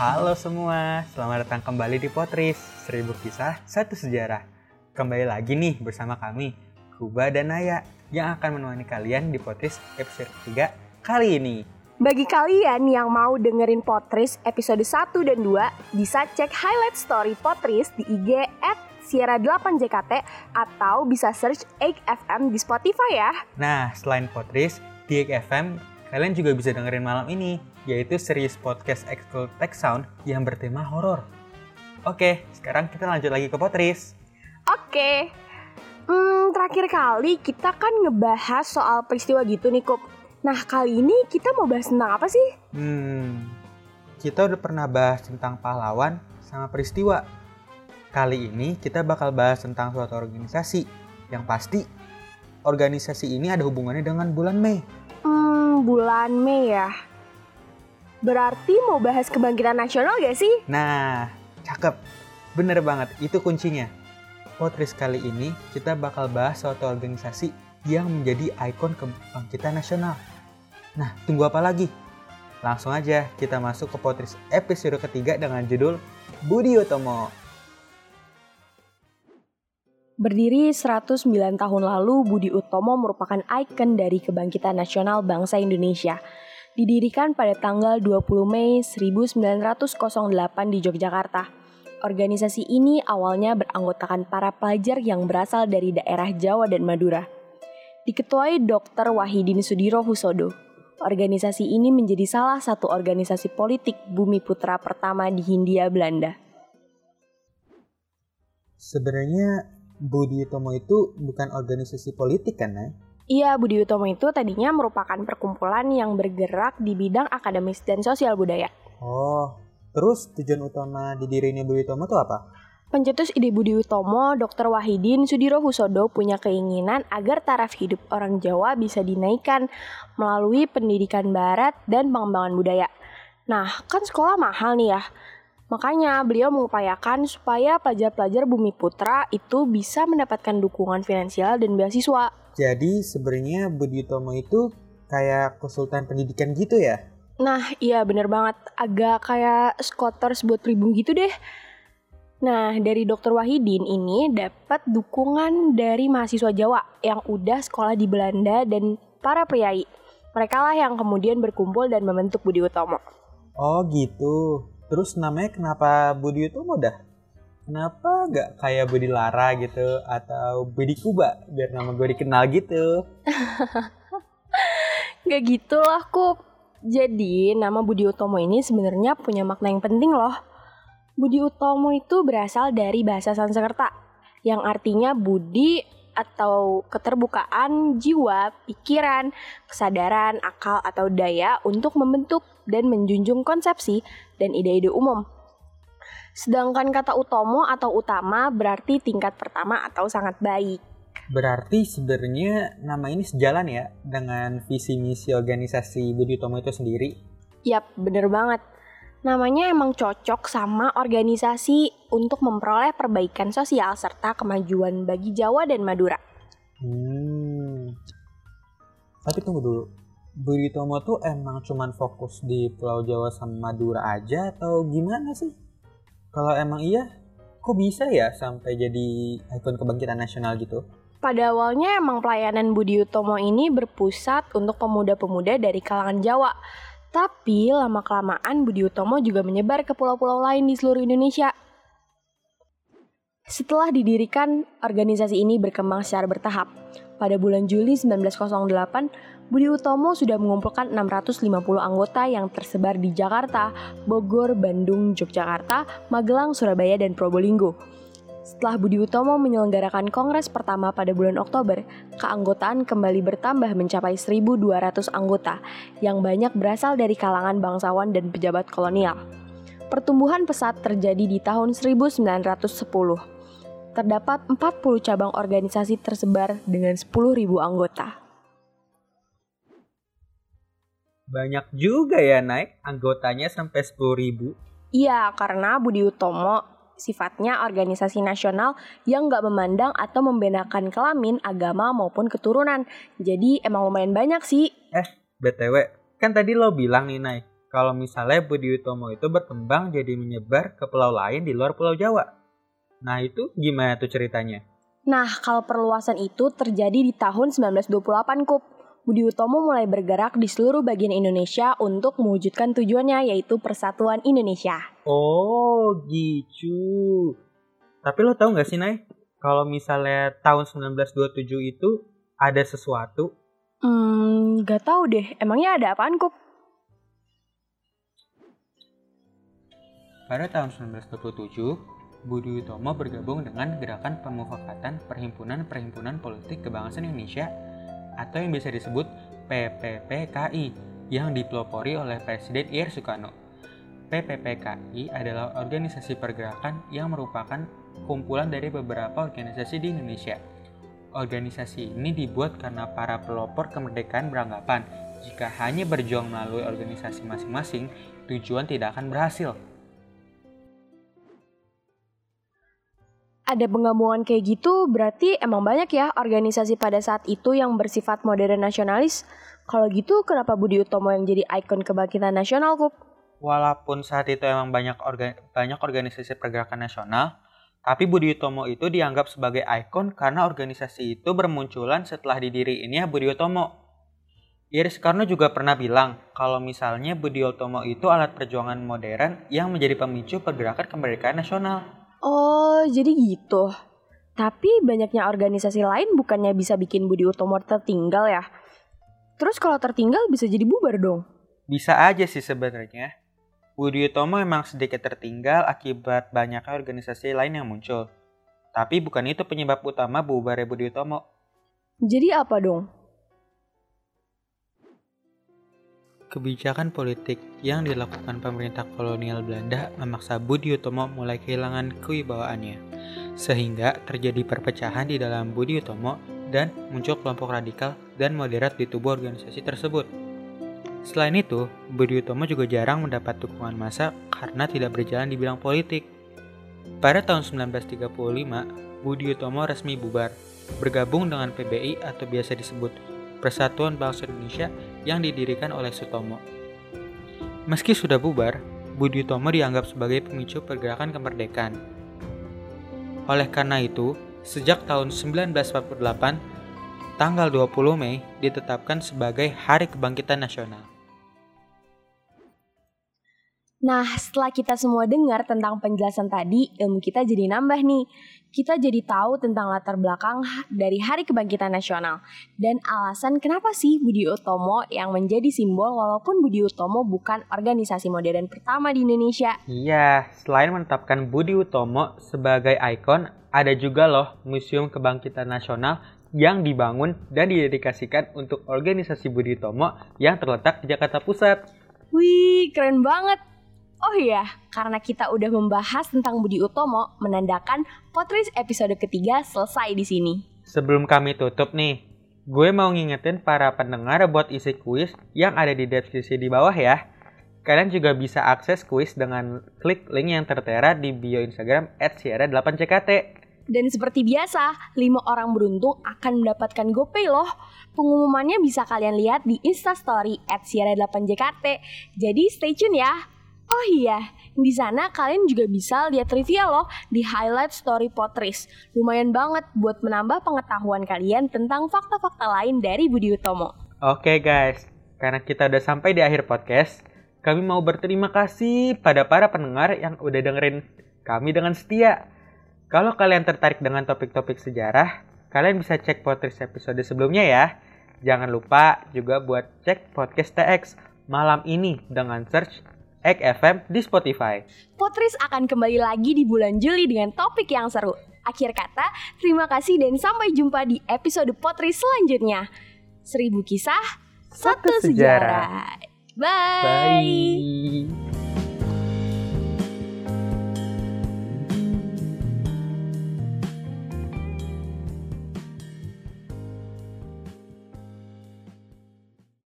Halo semua, selamat datang kembali di Potris, Seribu Kisah, Satu Sejarah. Kembali lagi nih bersama kami, Kuba dan Naya, yang akan menemani kalian di Potris episode ketiga kali ini. Bagi kalian yang mau dengerin Potris episode 1 dan 2, bisa cek highlight story Potris di IG at Sierra 8 JKT atau bisa search 8FM di Spotify ya. Nah, selain Potris, di FM, kalian juga bisa dengerin malam ini, yaitu series podcast Exclude Tech Sound yang bertema horor. Oke, sekarang kita lanjut lagi ke Potris. Oke, hmm, terakhir kali kita kan ngebahas soal peristiwa gitu nih Kup. Nah kali ini kita mau bahas tentang apa sih? Hmm, kita udah pernah bahas tentang pahlawan sama peristiwa. Kali ini kita bakal bahas tentang suatu organisasi. Yang pasti, organisasi ini ada hubungannya dengan bulan Mei. Hmm, bulan Mei ya. Berarti mau bahas kebangkitan nasional gak sih? Nah, cakep. Bener banget, itu kuncinya. Potris kali ini kita bakal bahas suatu organisasi yang menjadi ikon kebangkitan nasional. Nah, tunggu apa lagi? Langsung aja kita masuk ke Potris episode ketiga dengan judul Budi Utomo. Berdiri 109 tahun lalu, Budi Utomo merupakan ikon dari kebangkitan nasional bangsa Indonesia. Didirikan pada tanggal 20 Mei 1908 di Yogyakarta. Organisasi ini awalnya beranggotakan para pelajar yang berasal dari daerah Jawa dan Madura. Diketuai Dr. Wahidin Sudiro Husodo. Organisasi ini menjadi salah satu organisasi politik Bumi Putra pertama di Hindia Belanda. Sebenarnya Budi Utomo itu bukan organisasi politik kan, Nay? Iya, Budi Utomo itu tadinya merupakan perkumpulan yang bergerak di bidang akademis dan sosial budaya. Oh, terus tujuan utama didirinya Budi Utomo itu apa? Pencetus ide Budi Utomo, Dr. Wahidin Sudiro Husodo punya keinginan agar taraf hidup orang Jawa bisa dinaikkan melalui pendidikan barat dan pengembangan budaya. Nah, kan sekolah mahal nih ya. Makanya beliau mengupayakan supaya pelajar-pelajar Bumi Putra itu bisa mendapatkan dukungan finansial dan beasiswa. Jadi sebenarnya Budi Utomo itu kayak konsultan pendidikan gitu ya? Nah, iya bener banget. Agak kayak skoters buat pribumi gitu deh. Nah, dari Dr. Wahidin ini dapat dukungan dari mahasiswa Jawa yang udah sekolah di Belanda dan para priai. Mereka lah yang kemudian berkumpul dan membentuk Budi Utomo. Oh gitu. Terus namanya kenapa Budi Utomo dah? Kenapa gak kayak Budi Lara gitu atau Budi Kuba biar nama gue dikenal gitu? Gak gitu lah Kup. Jadi nama Budi Utomo ini sebenarnya punya makna yang penting loh. Budi Utomo itu berasal dari bahasa Sanskerta yang artinya budi atau keterbukaan jiwa, pikiran, kesadaran, akal atau daya untuk membentuk dan menjunjung konsepsi dan ide-ide umum. Sedangkan kata utomo atau utama berarti tingkat pertama atau sangat baik. Berarti sebenarnya nama ini sejalan ya dengan visi misi organisasi Budi Utomo itu sendiri? Yap, bener banget. Namanya emang cocok sama organisasi untuk memperoleh perbaikan sosial serta kemajuan bagi Jawa dan Madura. Hmm. Tapi tunggu dulu. Budi Utomo tuh emang cuman fokus di Pulau Jawa sama Madura aja atau gimana sih? Kalau emang iya, kok bisa ya sampai jadi ikon kebangkitan nasional gitu? Pada awalnya emang pelayanan Budi Utomo ini berpusat untuk pemuda-pemuda dari kalangan Jawa. Tapi lama-kelamaan Budi Utomo juga menyebar ke pulau-pulau lain di seluruh Indonesia. Setelah didirikan, organisasi ini berkembang secara bertahap. Pada bulan Juli 1908, Budi Utomo sudah mengumpulkan 650 anggota yang tersebar di Jakarta, Bogor, Bandung, Yogyakarta, Magelang, Surabaya, dan Probolinggo. Setelah Budi Utomo menyelenggarakan kongres pertama pada bulan Oktober, keanggotaan kembali bertambah mencapai 1.200 anggota, yang banyak berasal dari kalangan bangsawan dan pejabat kolonial. Pertumbuhan pesat terjadi di tahun 1910. Terdapat 40 cabang organisasi tersebar dengan 10.000 anggota. Banyak juga ya naik anggotanya sampai 10.000. Iya, karena Budi Utomo sifatnya organisasi nasional yang nggak memandang atau membedakan kelamin, agama maupun keturunan. Jadi emang lumayan banyak sih. Eh, BTW, kan tadi lo bilang nih Nay, kalau misalnya Budi Utomo itu berkembang jadi menyebar ke pulau lain di luar Pulau Jawa. Nah itu gimana tuh ceritanya? Nah, kalau perluasan itu terjadi di tahun 1928, Kup. Budi Utomo mulai bergerak di seluruh bagian Indonesia untuk mewujudkan tujuannya yaitu persatuan Indonesia. Oh, gitu. Tapi lo tau gak sih, Nay? Kalau misalnya tahun 1927 itu ada sesuatu? Hmm, gak tahu deh. Emangnya ada apaan, Kup? Pada tahun 1927, Budi Utomo bergabung dengan Gerakan Pemufakatan Perhimpunan-Perhimpunan Politik Kebangsaan Indonesia atau yang bisa disebut PPPKI yang dipelopori oleh Presiden Ir Soekarno. PPPKI adalah organisasi pergerakan yang merupakan kumpulan dari beberapa organisasi di Indonesia. Organisasi ini dibuat karena para pelopor kemerdekaan beranggapan jika hanya berjuang melalui organisasi masing-masing, tujuan tidak akan berhasil. Ada penggabungan kayak gitu berarti emang banyak ya organisasi pada saat itu yang bersifat modern nasionalis. Kalau gitu kenapa Budi Utomo yang jadi ikon kebangkitan nasional, Kup? Walaupun saat itu emang banyak orga, banyak organisasi pergerakan nasional, tapi Budi Utomo itu dianggap sebagai ikon karena organisasi itu bermunculan setelah didiriinnya Budi Utomo. Iris Karno juga pernah bilang kalau misalnya Budi Utomo itu alat perjuangan modern yang menjadi pemicu pergerakan kemerdekaan nasional. Oh, jadi gitu. Tapi banyaknya organisasi lain bukannya bisa bikin Budi Utomo tertinggal ya? Terus kalau tertinggal bisa jadi bubar dong? Bisa aja sih sebenarnya. Budi Utomo memang sedikit tertinggal akibat banyaknya organisasi lain yang muncul. Tapi bukan itu penyebab utama bubarnya Budi Utomo. Jadi apa dong? Kebijakan politik yang dilakukan pemerintah kolonial Belanda memaksa Budi Utomo mulai kehilangan kewibawaannya, sehingga terjadi perpecahan di dalam Budi Utomo dan muncul kelompok radikal dan moderat di tubuh organisasi tersebut. Selain itu, Budi Utomo juga jarang mendapat dukungan massa karena tidak berjalan di bidang politik. Pada tahun 1935, Budi Utomo resmi bubar, bergabung dengan PBI atau biasa disebut Persatuan Bangsa Indonesia yang didirikan oleh Sutomo. Meski sudah bubar, Budi Utomo dianggap sebagai pemicu pergerakan kemerdekaan. Oleh karena itu, sejak tahun 1948, tanggal 20 Mei ditetapkan sebagai Hari Kebangkitan Nasional. Nah, setelah kita semua dengar tentang penjelasan tadi, ilmu kita jadi nambah nih. Kita jadi tahu tentang latar belakang dari Hari Kebangkitan Nasional dan alasan kenapa sih Budi Utomo yang menjadi simbol walaupun Budi Utomo bukan organisasi modern pertama di Indonesia. Iya, selain menetapkan Budi Utomo sebagai ikon, ada juga loh Museum Kebangkitan Nasional yang dibangun dan didedikasikan untuk organisasi Budi Utomo yang terletak di Jakarta Pusat. Wih, keren banget. Oh iya, karena kita udah membahas tentang Budi Utomo, menandakan Potris episode ketiga selesai di sini. Sebelum kami tutup nih, gue mau ngingetin para pendengar buat isi kuis yang ada di deskripsi di bawah ya. Kalian juga bisa akses kuis dengan klik link yang tertera di bio Instagram @siara8ckt. Dan seperti biasa, 5 orang beruntung akan mendapatkan GoPay loh. Pengumumannya bisa kalian lihat di Instastory at Siara8JKT. Jadi stay tune ya. Oh iya, di sana kalian juga bisa lihat trivia loh di highlight story Potris. Lumayan banget buat menambah pengetahuan kalian tentang fakta-fakta lain dari Budi Utomo. Oke guys, karena kita udah sampai di akhir podcast, kami mau berterima kasih pada para pendengar yang udah dengerin kami dengan setia. Kalau kalian tertarik dengan topik-topik sejarah, kalian bisa cek Potris episode sebelumnya ya. Jangan lupa juga buat cek podcast TX malam ini dengan search Ek FM di Spotify. Potris akan kembali lagi di bulan Juli dengan topik yang seru. Akhir kata, terima kasih dan sampai jumpa di episode Potris selanjutnya. Seribu kisah, satu, satu sejarah. sejarah. Bye. Bye.